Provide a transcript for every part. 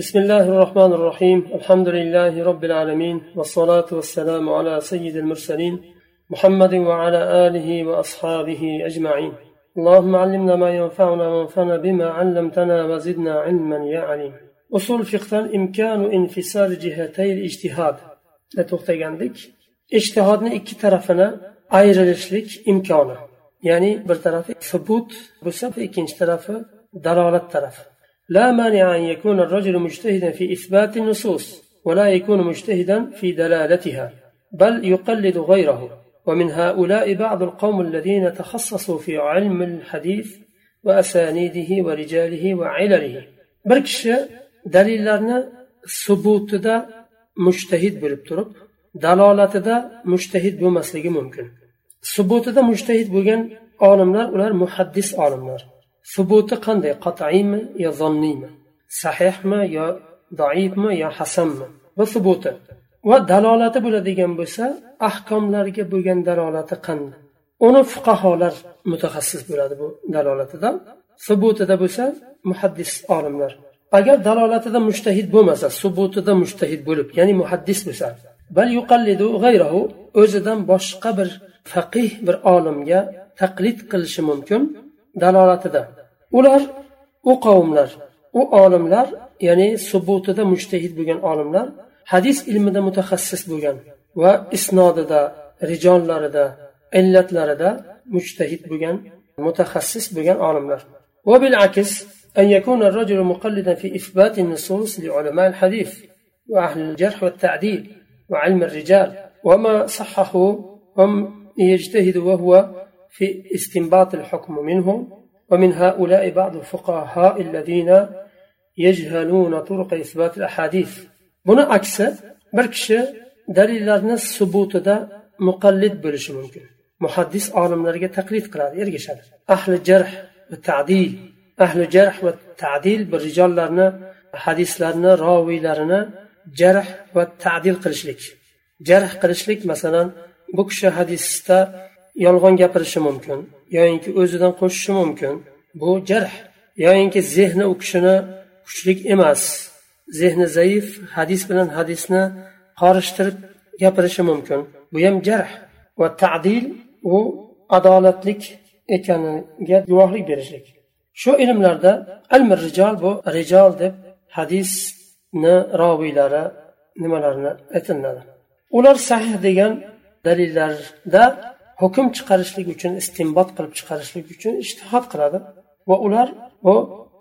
بسم الله الرحمن الرحيم الحمد لله رب العالمين والصلاة والسلام على سيد المرسلين محمد وعلى آله وأصحابه أجمعين اللهم علمنا ما ينفعنا وانفعنا بما علمتنا وزدنا علما يا عليم usul fiqdan imkonu infisal jihatay ijtihod to'xtagandik ijtihodni ikki tarafini ayrilishlik imkoni ya'ni bir tarafi subut bo'lsa ikkinchi tarafi dalolat tarafi لا مانع أن يكون الرجل مجتهدا في إثبات النصوص ولا يكون مجتهدا في دلالتها بل يقلد غيره. ومن هؤلاء بعض القوم الذين تخصصوا في علم الحديث وأسانيده ورجاله وعلله. بركش dalillarni subutida mushtahid bo'lib turib dalolatida mushtahid bo'lmasligi mumkin subutida mushtahid bo'lgan olimlar ular muhaddis olimlar subuti qanday? Qat'iymi yo zonniymi sahihmi yo doifmi yo hasanmi? Va subuti va dalolati bo'ladigan bo'lsa ahkomlarga bo'lgan dalolati qanday? Uni fuqaholar mutaxassis bo'ladi bu dalolatida subutida bo'lsa muhaddis olimlar. Agar dalolatida mushtahid bo'lmasa subutida mushtahid bo'lib ya'ni muhaddis bo'lsa bal yuqallidu g'ayrahu o'zidan boshqa bir faqih bir olimga taqlid qilishi mumkin dalolatida ular u qavmlar u olimlar ya'ni subutida mushtahid bo'lgan olimlar hadis ilmida mutaxassis bo'lgan va isnodida rijollarida illatlarida mushtahid bo'lgan mutaxassis bo'lgan olimlar va bilakis أن يكون الرجل مقلدا في إثبات النصوص لعلماء الحديث وأهل الجرح والتعديل وعلم الرجال وما صحه هم يجتهد وهو في استنباط الحكم منهم ومن هؤلاء بعض الفقهاء الذين يجهلون طرق إثبات الأحاديث buni aksi bir kishi dalillarni subutida muqallid bo'lishi mumkin muhaddis olimlarga taqlid qiladi ergashadi ahli jarh va tadil ahli jarh va tadil bir rijollarni hadislarni roviylarini jarh va tadil qilishlik jarh qilishlik masalan bu kishi hadisda yolg'on gapirishi mumkin yoyinki o'zidan qo'shishi mumkin. Bu jarh yoyinki zehni u kishini kuchlik emas zehni zaif hadis bilan hadisni qorishtirib gapirishi mumkin. Bu ham jarh va tadil u adolatlik ekaniga guvohlik berishlik. Shu ilmlarda ilmi rijol bu rijol deb hadisni roviylari nimalarni aytiladi? Ular sahih degan dalillarda hukm chiqarishlik uchun istinbot qilib chiqarishlik uchun ishtihod qiladi va ular bu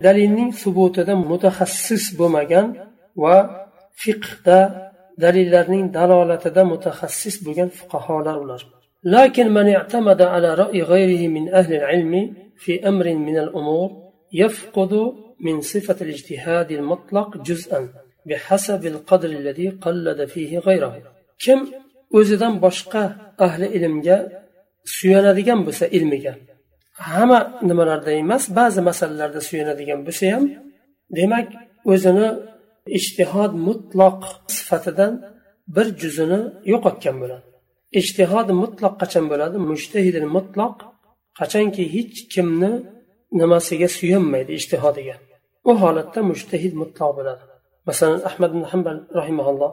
dalilning subutida mutaxassis bo'lmagan va fiqhda dalillarning dalolatida mutaxassis bo'lgan fuqarolar ular لكن من اعتمد على رأي غيره من أهل العلم في أمر من الأمور يفقد من صفة الاجتهاد المطلق جزءا بحسب القدر الذي قلد فيه غيره كم o'zidan boshqa ahli ilmga suyanadigan bo'lsa ilmiga hamma nimalarda emas ba'zi masalalarda suyanadigan bo'lsa ham demak o'zini ijtihod mutloq sifatidan bir juzini yo'qotgan bo'ladi. Ijtihod mutloq qachon bo'ladi? Mushtahidil mutloq qachonki hech kimni nimasiga suyanmaydi ijtihodiga. U holatda mushtahid mutloq bo'ladi. Masalan ahmad ibn hambal rahimaulloh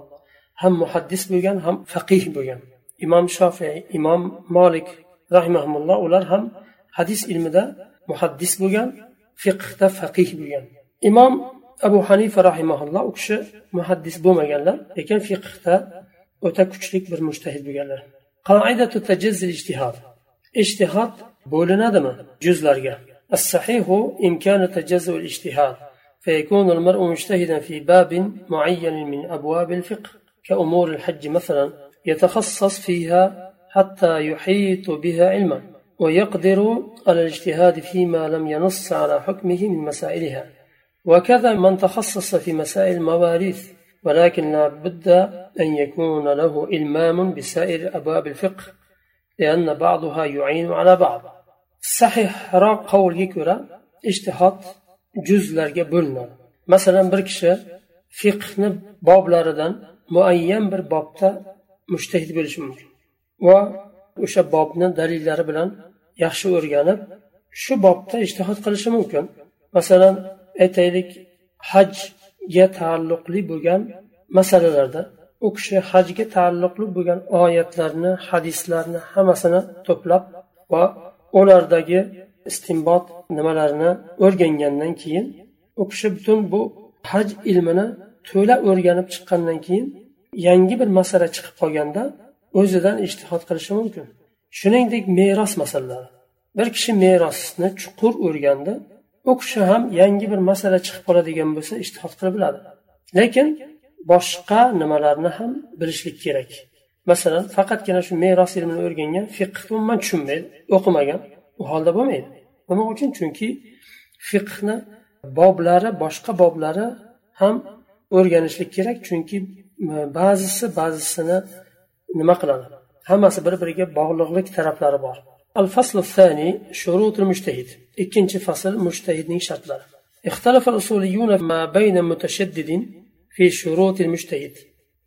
ham muhaddis bo'lgan ham faqih bo'lgan. imom shofiy imom molik rahimahulloh ular ham hadis ilmida muhaddis bo'lgan fiqhda faqih bo'lgan imom abu hanifa rahimaulloh u kishi muhaddis bo'lmaganlar lekin fiqhda o'ta kuchli bir mushtahid bo'lganlar ishtihod bo'linadimi juzlarga الصحيح إمكان تجزؤ الاجتهاد فيكون المرء مجتهدا في باب معين من أبواب الفقه كأمور الحج مثلا يتخصص فيها حتى يحيط بها علما ويقدر على الاجتهاد فيما لم ينص على حكمه من مسائلها. وكذا من تخصص في مسائل المواريث ولكن لا بد أن يكون له إلمام بسائر أبواب الفقه لأن بعضها يعين على بعض. صحيح را قول اجتهاد juzlarga bo'linadi masalan bir kishi fiqhni boblaridan muayyan bir bobda mushtahid bo'lishi mumkin. Va o'sha bobni dalillari bilan yaxshi o'rganib shu bobda ishtihod qilishi mumkin. Masalan aytaylik hajga taalluqli bo'lgan masalalarda u kishi hajga taalluqli bo'lgan oyatlarni hadislarni hammasini to'plab va ulardagi istinbot nimalarini o'rgangandan keyin u kishi butun bu haj ilmini to'la o'rganib chiqqandan keyin yangi bir masala chiqib qolganda o'zidan ishtihod qilishi mumkin. Shuningdek meros masalalari. Bir kishi merosni chuqur o'rgandi u kishi ham yangi bir masala chiqib qoladigan bo'lsa ishtihod qilib biladi. Lekin boshqa nimalarni ham bilishlik kerak. Masalan faqatgina shu meros ilmini o'rgangan fiqhni umuman tushunmaydi o'qimagan u holda bo'lmaydi. Nima uchun? Chunki fiqhni boblari boshqa boblari ham o'rganishlik kerak. Chunki ba'zisi ba'zisini nima qiladi? Hammasi bir biriga bog'liqlik taraflari bor. Al الثاني شروط المجتهد ikkinchi fasl mujtahidning shartlari. اختلف الأصوليون ما بين متشدد في شروط المجتهد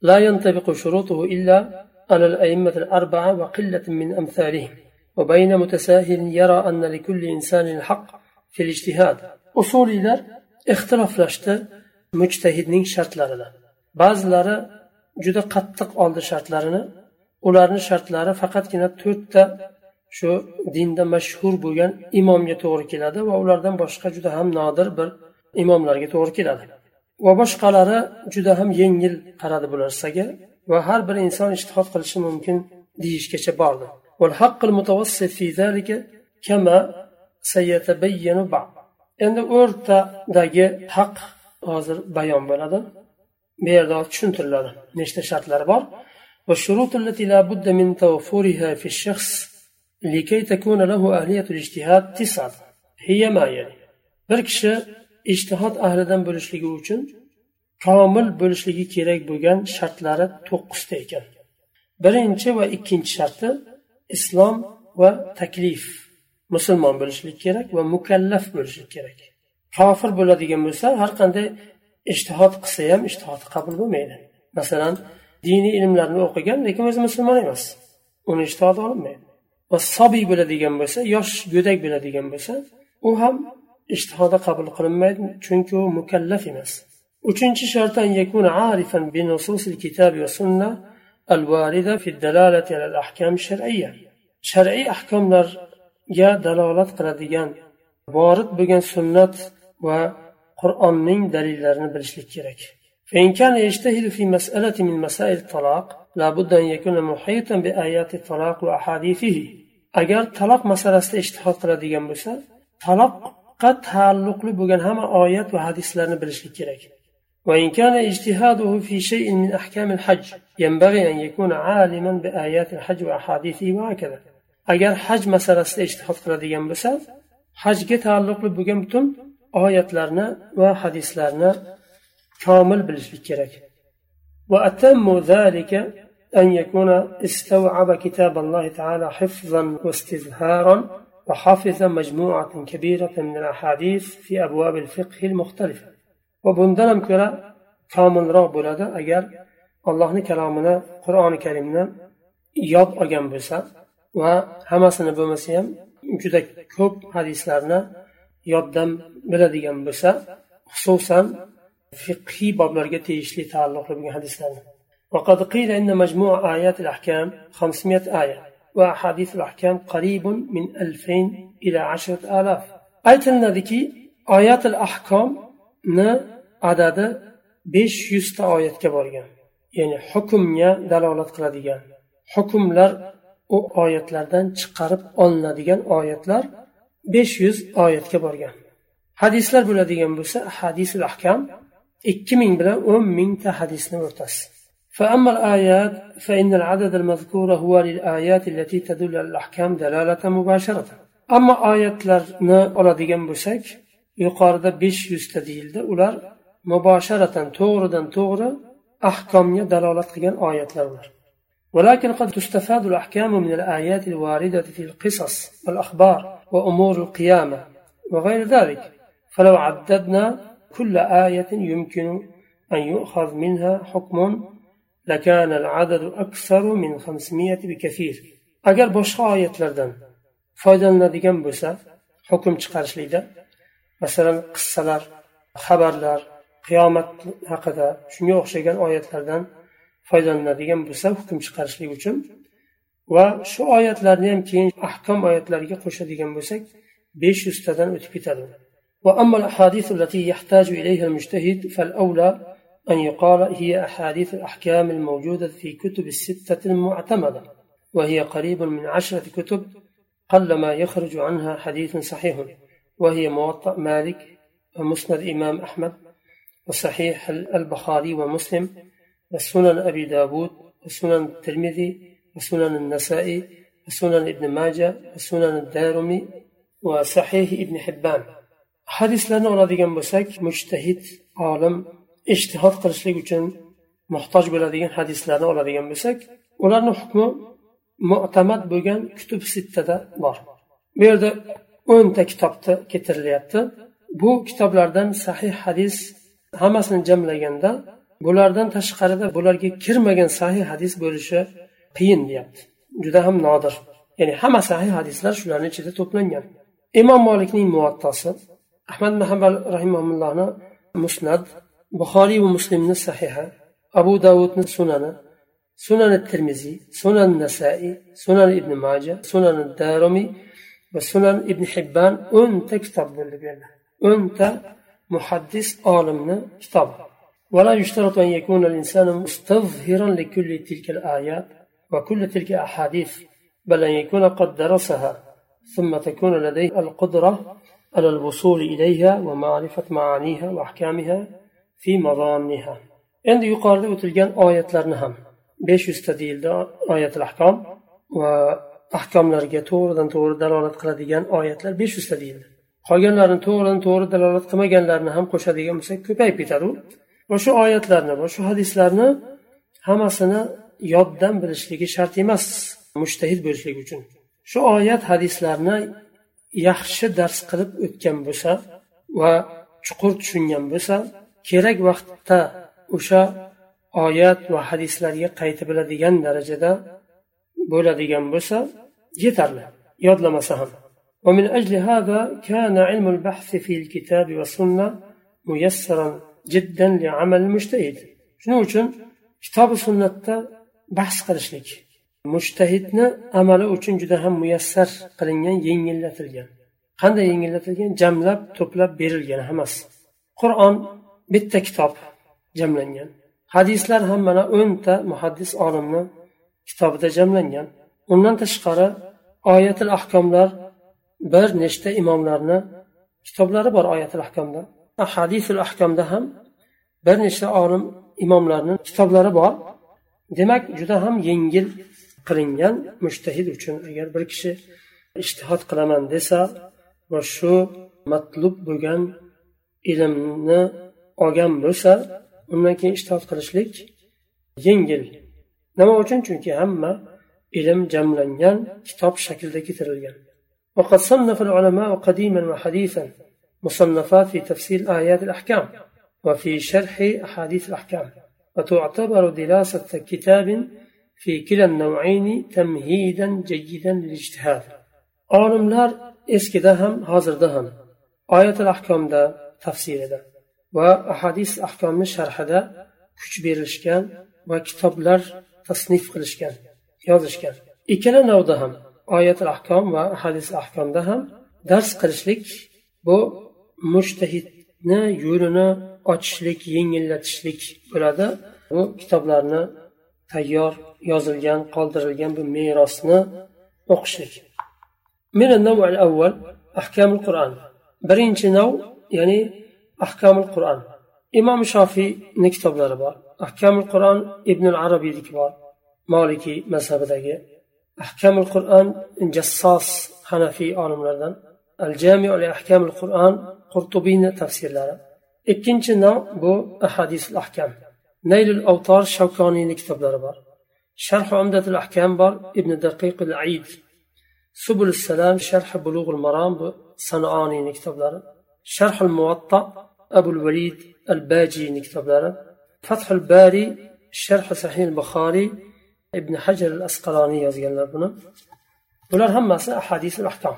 لا ينطبق شروطه إلا على الأئمة الأربعة وقلة من أمثالهم وبين متساهل يرى أن لكل إنسان الحق في الاجتهاد أصوليlar ixtiloflashdi mujtahidning shartlarida. Ba'zilari juda qattiq oldi shartlarini. Ularni shartlari faqatgina to'rtta shu dinda mashhur bo'lgan imomga to'g'ri keladi va ulardan boshqa juda ham nodir bir imomlarga to'g'ri keladi. Va boshqalari juda ham yengil qaradi bu narsaga va har bir inson ishtihod qilishi mumkin deyishgacha bordi. Endi o'rtadagi haq hozir bayon bo'ladi. bu yerda tushuntiriladi nechta shartlari bor والشروط التي لا بد من توفرها في الشخص لكي تكون له أهلية الاجتهاد تسعة هي ما يلي bir kishi ishtihod ahlidan bo'lishligi uchun komil bo'lishligi kerak bo'lgan shartlari to'qqizta ekan birinchi va ikkinchi sharti islom va taklif musulmon bo'lishlik kerak va mukallaf bo'lishlik kerak kofir bo'ladigan bo'lsa har qanday ishtihod qilsa ham ishtihodi qabul bo'lmaydi. Masalan diniy ilmlarni o'qigan lekin o'zi musulmon emas. Uni ishtihodi olinmaydi va sobiy bo'ladigan bo'lsa yosh go'dak bo'ladigan bo'lsa u ham ishtihodi qabul qilinmaydi chunki u mukallaf emas. Uchinchi shart an yakuna arifan bi nususil kitabi va sunna al varida fi dalalati al ahkam shar'iy ahkomlarga dalolat qiladigan vorid bo'lgan sunnat va qur'onning dalillarini bilishlik kerak فإن كان يجتهد في مسألة من مسائل الطلاق لا بد أن يكون محيطا بآيات الطلاق وأحاديثه agar taloq masalasida ishtihod qiladigan bo'lsa taloqqa taalluqli bo'lgan hamma oyat va hadislarni bilishlik kerak وإن كان اجتهاده في شيء من أحكام الحج ينبغي أن يكون عالما بآيات الحج وأحاديثه وهكذا agar haj masalasida ishtihod qiladigan bo'lsa hajga taalluqli bo'lgan butun oyatlarni va hadislarni komil bilishlik kerak وأتم ذلك أن يكون استوعب كتاب الله تعالى حفظا واستظهارا وحفظ مجموعة كبيرة من الأحاديث في أبواب الفقه المختلفة وبندلم كرا كامل رغب لدى أجر الله كلامنا قرآن كريمنا yod olgan bo'lsa va hammasini bo'lmasa ham juda ko'p hadislarni yoddan biladigan bo'lsa xususan fiqhiy boblarga tegishli taalluqli bo'lgan hadislarni وقد قيل إن مجموع آيات الأحكام 500 آية وأحاديث الأحكام قريب من 2000 إلى 10 آلاف aytilinadiki oyat al ahkomni adadi besh yuzta oyatga borgan ya'ni hukmga dalolat qiladigan hukmlar u oyatlardan chiqarib olinadigan oyatlar besh yuz oyatga borgan hadislar bo'ladigan bo'lsa hadisul ahkam ikki ming bilan o'n mingta hadisni o'rtasi فأما الآيات فإن العدد المذكور هو للآيات التي تدل على الأحكام دلالة مباشرة أما آيات لرنا oladigan bo'lsak yuqorida besh yuzta deyildi ular mubosharatan to'g'ridan to'g'ri ahkomga dalolat qilgan oyatlar ular ولكن قد تستفاد الأحكام من الآيات الواردة في القصص والأخبار وأمور القيامة وغير ذلك فلو عددنا كل آية يمكن أن يؤخذ منها حكم لكان العدد أكثر من خمسمائة بكثير أجر بشخا آيات لردن foydalanadigan bo'lsa hukm chiqarishlikda masalan qissalar xabarlar qiyomat haqida shunga o'xshagan oyatlardan foydalanadigan bo'lsa hukm chiqarishlik uchun va shu oyatlarni ham keyin ahkom oyatlariga qo'shadigan bo'lsak besh yuztadan o'tib ketadi. وأما الأحاديث التي يحتاج إليها المجتهد فالأولى أن يقال هي أحاديث الأحكام الموجودة في كتب الستة المعتمدة وهي قريب من عشرة كتب قل ما يخرج عنها حديث صحيح وهي موطأ مالك ومسند إمام أحمد وصحيح البخاري ومسلم وسنن أبي داود وسنن الترمذي وسنن النسائي وسنن ابن ماجه وسنن الدارمي وصحيح ابن حبان hadislarni oladigan bo'lsak mushtahid olim ishtihod qilishlik uchun muhtoj bo'ladigan hadislarni oladigan bo'lsak ularni hukmi mo'tamad bo'lgan kutub sittada bor bu yerda o'nta kitobda keltirilyapti bu kitoblardan sahih hadis hammasini jamlaganda bulardan tashqarida bularga kirmagan sahih hadis bo'lishi qiyin deyapti. Juda ham nodir. Ya'ni hamma sahih hadislar shularni ichida to'plangan. Imom molikning muvattosi ahmad mahambal rahimahullohni musnad buxoriy va muslimni sahiha abu davudni sunani sunan termiziy sunan nasaiy sunan ibn maja sunan daromiy va sunan ibn hibban o'nta kitob bo'ldi bu yerda o'nta muhaddis olimni kitobi. ولا يشترط أن يكون الإنسان مستظهرا لكل تلك الآيات وكل تلك الأحاديث بل أن يكون قد درسها ثم تكون لديه القدرة على الوصول إليها ومعرفة معانيها وأحكامها في مضانها عند يقارد تلقان آيات لرنهم بيش يستدل آيات الأحكام وأحكام لرقاتور دان تور دلالة قلديان آيات لر بيش يستدل. قلقان لرن تور دان تور دلالة قمقان لرنهم قشدقان مسك كبير بيتارو va shu oyatlarni va shu hadislarni hammasini yoddan bilishligi shart emas mushtahid bo'lishligi uchun shu oyat hadislarni yaxshi dars qilib o'tgan bo'lsa va chuqur tushungan bo'lsa kerak vaqtda o'sha oyat va hadislarga qaytib biladigan darajada bo'ladigan bo'lsa yetarli yodlamasa ham ومن أجل هذا كان علم البحث في الكتاب والسنة ميسرا jiddan amal mujtahid shuning uchun kitobi sunnatda bahs qilishlik. Mushtahidni amali uchun juda ham muyassar qilingan yengillatilgan. Qanday yengillatilgan? Jamlab to'plab berilgan hammasi. Qur'on bitta kitob jamlangan. Hadislar ham mana o'nta muhaddis olimni kitobida jamlangan. Undan tashqari oyatil ahkomlar bir nechta imomlarni kitoblari bor oyatil ahkomda. hadisul ahkomda ham bir nechta olim imomlarni kitoblari bor demak juda ham yengil qilingan mushtahid uchun agar bir kishi ishtihod qilaman desa va shu matlub bo'lgan ilmni olgan bo'lsa undan keyin ishtihod qilishlik yengil nima uchun chunki hamma ilm jamlangan kitob shaklida keltirilgan وقد صنف العلماء قديما وحديثا مصنفات في تفسير آيات الأحكام وفي شرح أحاديث الأحكام وتعتبر دراسة كتاب في كلا النوعين تمهيدا جيدا للاجتهاد olimlar eskida ham hozirda ham oyatul ahkomda tafsirida va ahadis ahkomni sharhida kuch berishgan va kitoblar tasnif qilishgan yozishgan ikkala navda ham oyatul ahkom va hadis ahkomda ham dars qilishlik bu mushtahidni yo'lini ochishlik yengillatishlik bo'ladi. Bu kitoblarni tayyor yozilgan qoldirilgan bu merosni o'qishlik. Avval ahkamul qur'on birinchi nav ya'ni ahkamul qur'on imom shofiyni kitoblari bor ahkamul qur'on ibn arabiyniki bor molikiy mazhabidagi. Ahkamul qur'on jassos hanafiy olimlardan al jami ahkamul qur'on الجامع لأحكام القرآن قرطبين تفسير لرا إكنش نوع بو أحاديث الأحكام نيل الأوطار شوكاني نكتب لربا شرح عمدة الأحكام بار ابن دقيق العيد سبل السلام شرح بلوغ المرام صنعاني نكتب لرا شرح الموطأ أبو الوليد الباجي نكتب لرا فتح الباري شرح صحيح البخاري ابن حجر الأسقلاني يزغل بنا bular hammasi ahadisul ahkom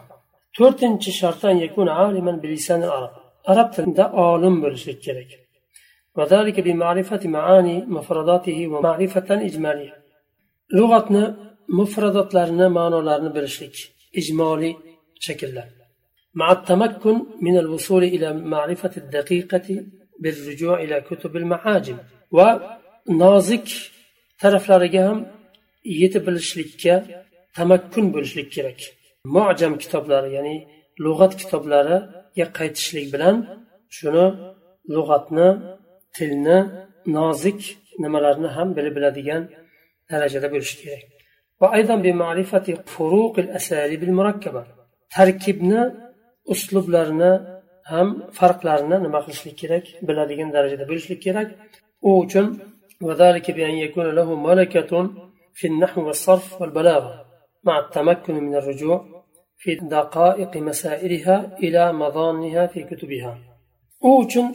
to'rtinchi sharti yakuna aliman bilisan arab arab tilida olim bo'lishi kerak وذلك بمعرفة معاني مفرداته ومعرفة إجمالية لغتنا مفردات لرنا معنى لرنا برشلك إجمالي شكل مع التمكن من الوصول إلى معرفة الدقيقة بالرجوع إلى كتب المعاجم ونازك taraflariga ham yetib bilishlikka tamakkun bo'lishlik kerak mojam kitoblari ya'ni lug'at kitoblariga qaytishlik bilan shuni lug'atni tilni nozik nimalarni ham bilib biladigan darajada bo'lishi kerak tarkibni uslublarini ham farqlarini nima qilishlik kerak biladigan darajada bo'lishlik kerak u uchun وذلك بأن يكون له ملكة في النحو والصرف والبلاغة مع التمكن من الرجوع في دقائق مسائلها إلى مظانها في كتبها uchun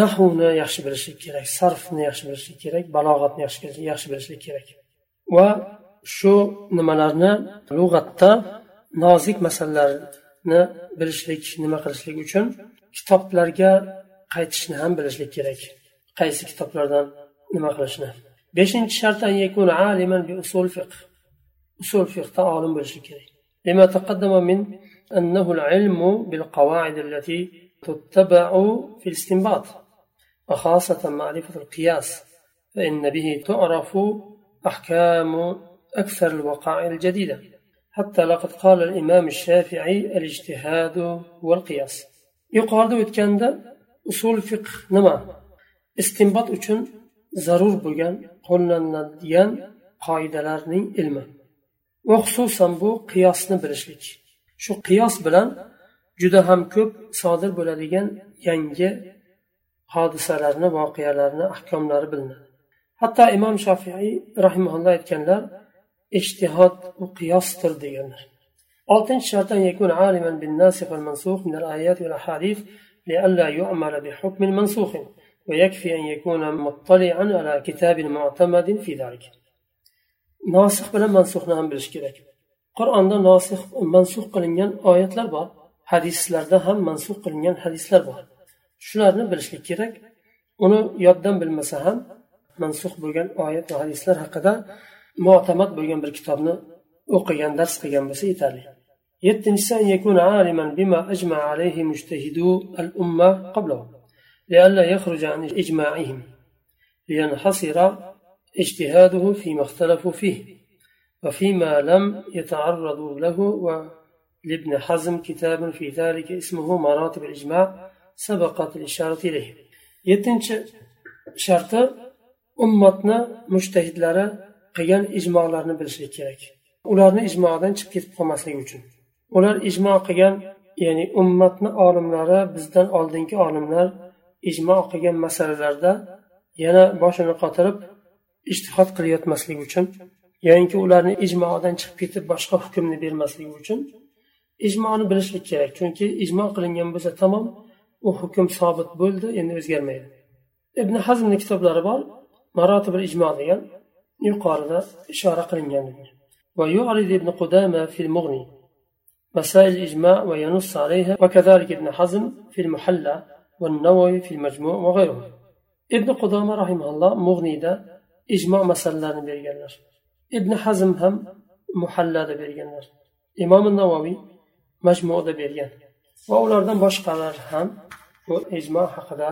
nahvni yaxshi bilishlik kerak sarfni yaxshi bilishlik kerak balog'atni yaxshi bilishlik kerak va shu nimalarni lug'atda nozik masalalarni bilishlik nima qilishlik uchun kitoblarga qaytishni ham bilishlik kerak qaysi kitoblardan nima qilishni beshinchi shart usul fiqh usul fiqhda olim bo'lishi kerak لما تقدم من أنه العلم بالقواعد التي تتبع في الاستنباط وخاصة معرفة القياس فإن به تعرف أحكام أكثر الوقائع الجديدة. حتى لقد قال الإمام الشافعي الاجتهاد والقياس. يقال كان أصول فقه نما. استنباط uchun zarur bo'lgan qo'llaniladigan qoidalarning ilmi va xususan bu qiyosni bilishlik shu qiyos bilan juda ham ko'p sodir bo'ladigan yangi hodisalarni voqealarni ahkomlari bilinadi hatto imom shofiiy rahimaulloh aytganlar ishtihod u qiyosdir deganlar oltinchi shart يكون عالما بالناسخ والمنسوخ من الآيات والأحاديث لئلا يعمل بحكم منسوخ ويكفي أن يكون مطلعا على كتاب معتمد في ذلك ناسخ بلا منسوخ نعم بالشكلك qur'onda nosih mansux qilingan oyatlar bor hadislarda ham mansux qilingan hadislar bor shularni bilishlik kerak uni yoddan bilmasa ham mansux bo'lgan oyat va hadislar haqida mo'tamad bo'lgan bir kitobni o'qigan dars qilgan bo'lsa yetarli yettinchisi أن يكون عالما بما أجمع عليه مجتهدو الأمة قبله لئلا يخرج عن إجماعهم لينحصر اجتهاده فيما اختلفوا فيه وفيما لم يتعرضوا له ولابن حزم كتاب في ذلك اسمه مراتب الإجماع سبقت الإشارة إليه يتنش شرط أمتنا مجتهد لرا qilgan ijmolarni bilishlik kerak ularni ijmodan chiqib ketib qolmasligi uchun ular ijmo qilgan ya'ni ummatni olimlari bizdan oldingi olimlar ijmo qilgan masalalarda yana boshini qotirib ishtihod qilayotmasligi uchun yoinki ularni ijmodan chiqib ketib boshqa hukmni bermasligi uchun ijmoni bilishlik kerak chunki ijmo qilingan bo'lsa tamom u hukm sobit bo'ldi endi o'zgarmaydi ibn hazmni kitoblari bor marotibul ijmo degan yuqorida ishora qilingan ويعرض ابن قدامة في المغني مسائل الإجماع وينص عليها وكذلك ابن حزم في المحلى والنووي في المجموع وغيره ابن قدامة رحمه الله مغني دا ijmo masalalarini berganlar ibn hazm ham muhallada berganlar imom navoiy majmuada bergan va ulardan boshqalar ham bu ijmo haqida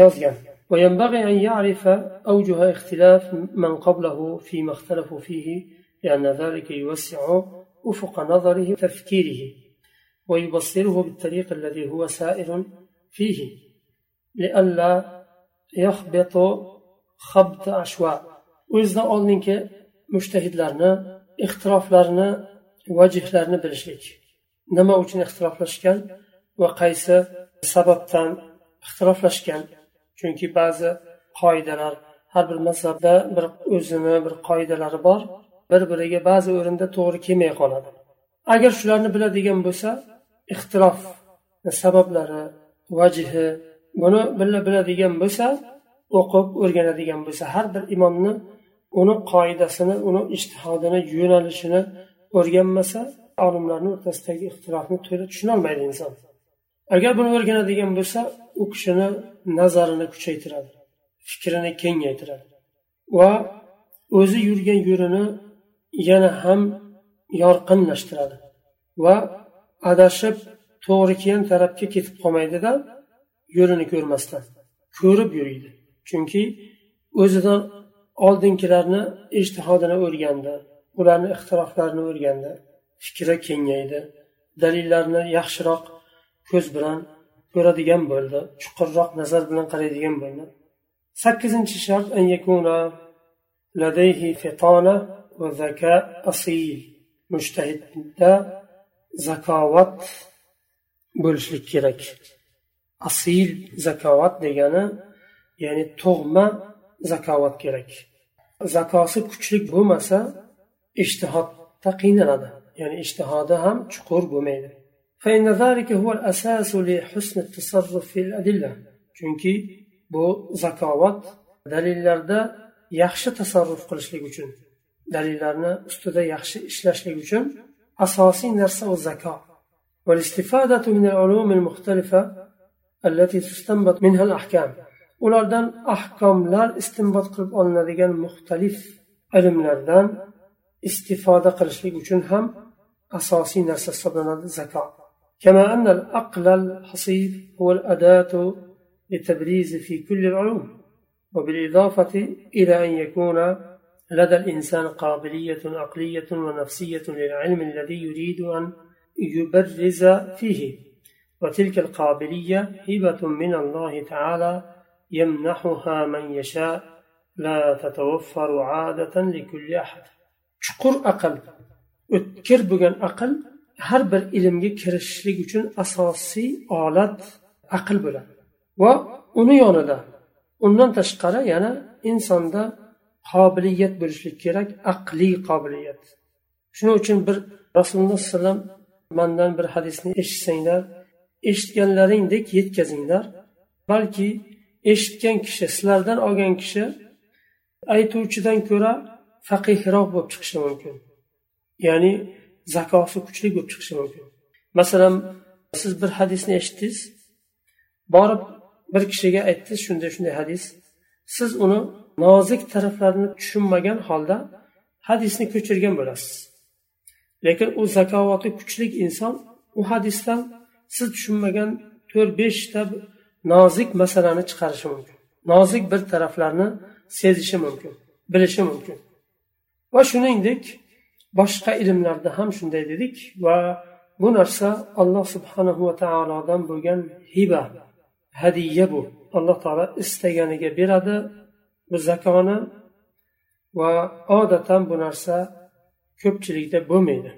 yozgan وينبغي أن يعرف أوجه اختلاف من قبله فيما اختلفوا فيه لأن ذلك يوسع أفق نظره وتفكيره ويبصره بالطريق الذي هو سائر فيه لئلا يخبط xabdi ashva o'zidan oldingi mushtahidlarni ixtiroflarni vajihlarini bilishlik. Nima uchun ixtiroflashgan va qaysi sababdan ixtiroflashgan? Chunki ba'zi qoidalar har bir mazhabda bir o'zini bir qoidalari bor bir biriga ba'zi o'rinda to'g'ri kelmay qoladi. Agar shularni biladigan bo'lsa ixtirof sabablari vajihi buni bila biladigan bo'lsa o'qib o'rganadigan bo'lsa har bir imomni uni qoidasini uni ishtihodini yo'nalishini o'rganmasa olimlarni o'rtasidagi ixtirofni to'la tushunolmaydi inson. Agar buni o'rganadigan bo'lsa u kishini nazarini kuchaytiradi fikrini kengaytiradi va o'zi yurgan yo'lini yana ham yorqinlashtiradi va adashib to'g'ri kelgan tarafga ketib qolmaydida yo'lini ko'rmasdan ko'rib yuriydi. Chunki o'zidan oldingilarni ijtihodini o'rgandi ularni ixtiroflarini o'rgandi fikri kengaydi dalillarni yaxshiroq ko'z bilan ko'radigan bo'ldi chuqurroq nazar bilan qaraydigan bo'ldi. Sakkizinchi shart an yakuna ladayhi fitona va zaka asil. Mushtahidda zakovat bo'lishlik kerak. Asil zakovat degani ya'ni tug'ma zakovat kerak zakosi kuchli bo'lmasa ishtihodda qiynaladi ya'ni ishtihodi ham chuqur bo'lmaydi فإن ذلك هو الأساس لحسن التصرف في الأدلة chunki bu zakovat dalillarda yaxshi tasarruf qilishlik uchun dalillarni ustida yaxshi ishlashlik uchun asosiy narsa u zakot والاستفادة من العلوم المختلفة التي تستنبط منها الأحكام ulardan ahkomlar istinbot qilib olinadigan muxtalif ilmlardan istifoda qilishlik uchun ham asosiy narsa hisoblanadi zakot. كما أن العقل الحصيف هو الأداة للتبريز في كل العلوم وبالإضافة إلى أن يكون لدى الإنسان قابلية عقلية ونفسية للعلم الذي يريد أن يبرز فيه وتلك القابلية هبة من الله تعالى يمنحها من يشاء لا تتوفر عادة لكل أحد chuqur aql o'tkir bo'lgan aql har bir ilmga kirishishlik uchun asosiy olat aql bo'ladi va uni yonida undan tashqari yana insonda qobiliyat bo'lishlik kerak aqliy qobiliyat shuning uchun bir rasululloh alayhi vasallam mandan bir hadisni eshitsanglar eshitganlaringdek yetkazinglar balki eshitgan kishi sizlardan olgan kishi aytuvchidan ko'ra faqihroq bo'lib chiqishi mumkin. Ya'ni zakosi kuchli bo'lib chiqishi mumkin. Masalan siz bir hadisni eshitdingiz borib bir kishiga aytdingiz shunday shunday hadis. Siz uni nozik taraflarini tushunmagan holda hadisni ko'chirgan bo'lasiz. Lekin u zakovati kuchli inson u hadisdan siz tushunmagan to'rt beshta nozik masalani chiqarishi mumkin. Nozik bir taraflarni sezishi mumkin bilishi mumkin. Va shuningdek boshqa ilmlarda ham shunday dedik va bu narsa alloh subhanahu va taolodan bo'lgan hiba hadiya bu. Alloh taolo istaganiga beradi bu zakoni va odatan bu narsa ko'pchilikda bo'lmaydi.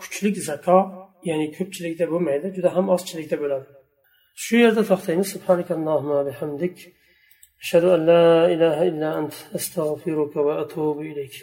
Kuchlik zako ya'ni ko'pchilikda bo'lmaydi juda ham ozchilikda bo'ladi. shu yerda to'xtaymiz subhanakallohumma bihamdik أشهد أن لا إله إلا أنت أستغفرك وأتوب إليك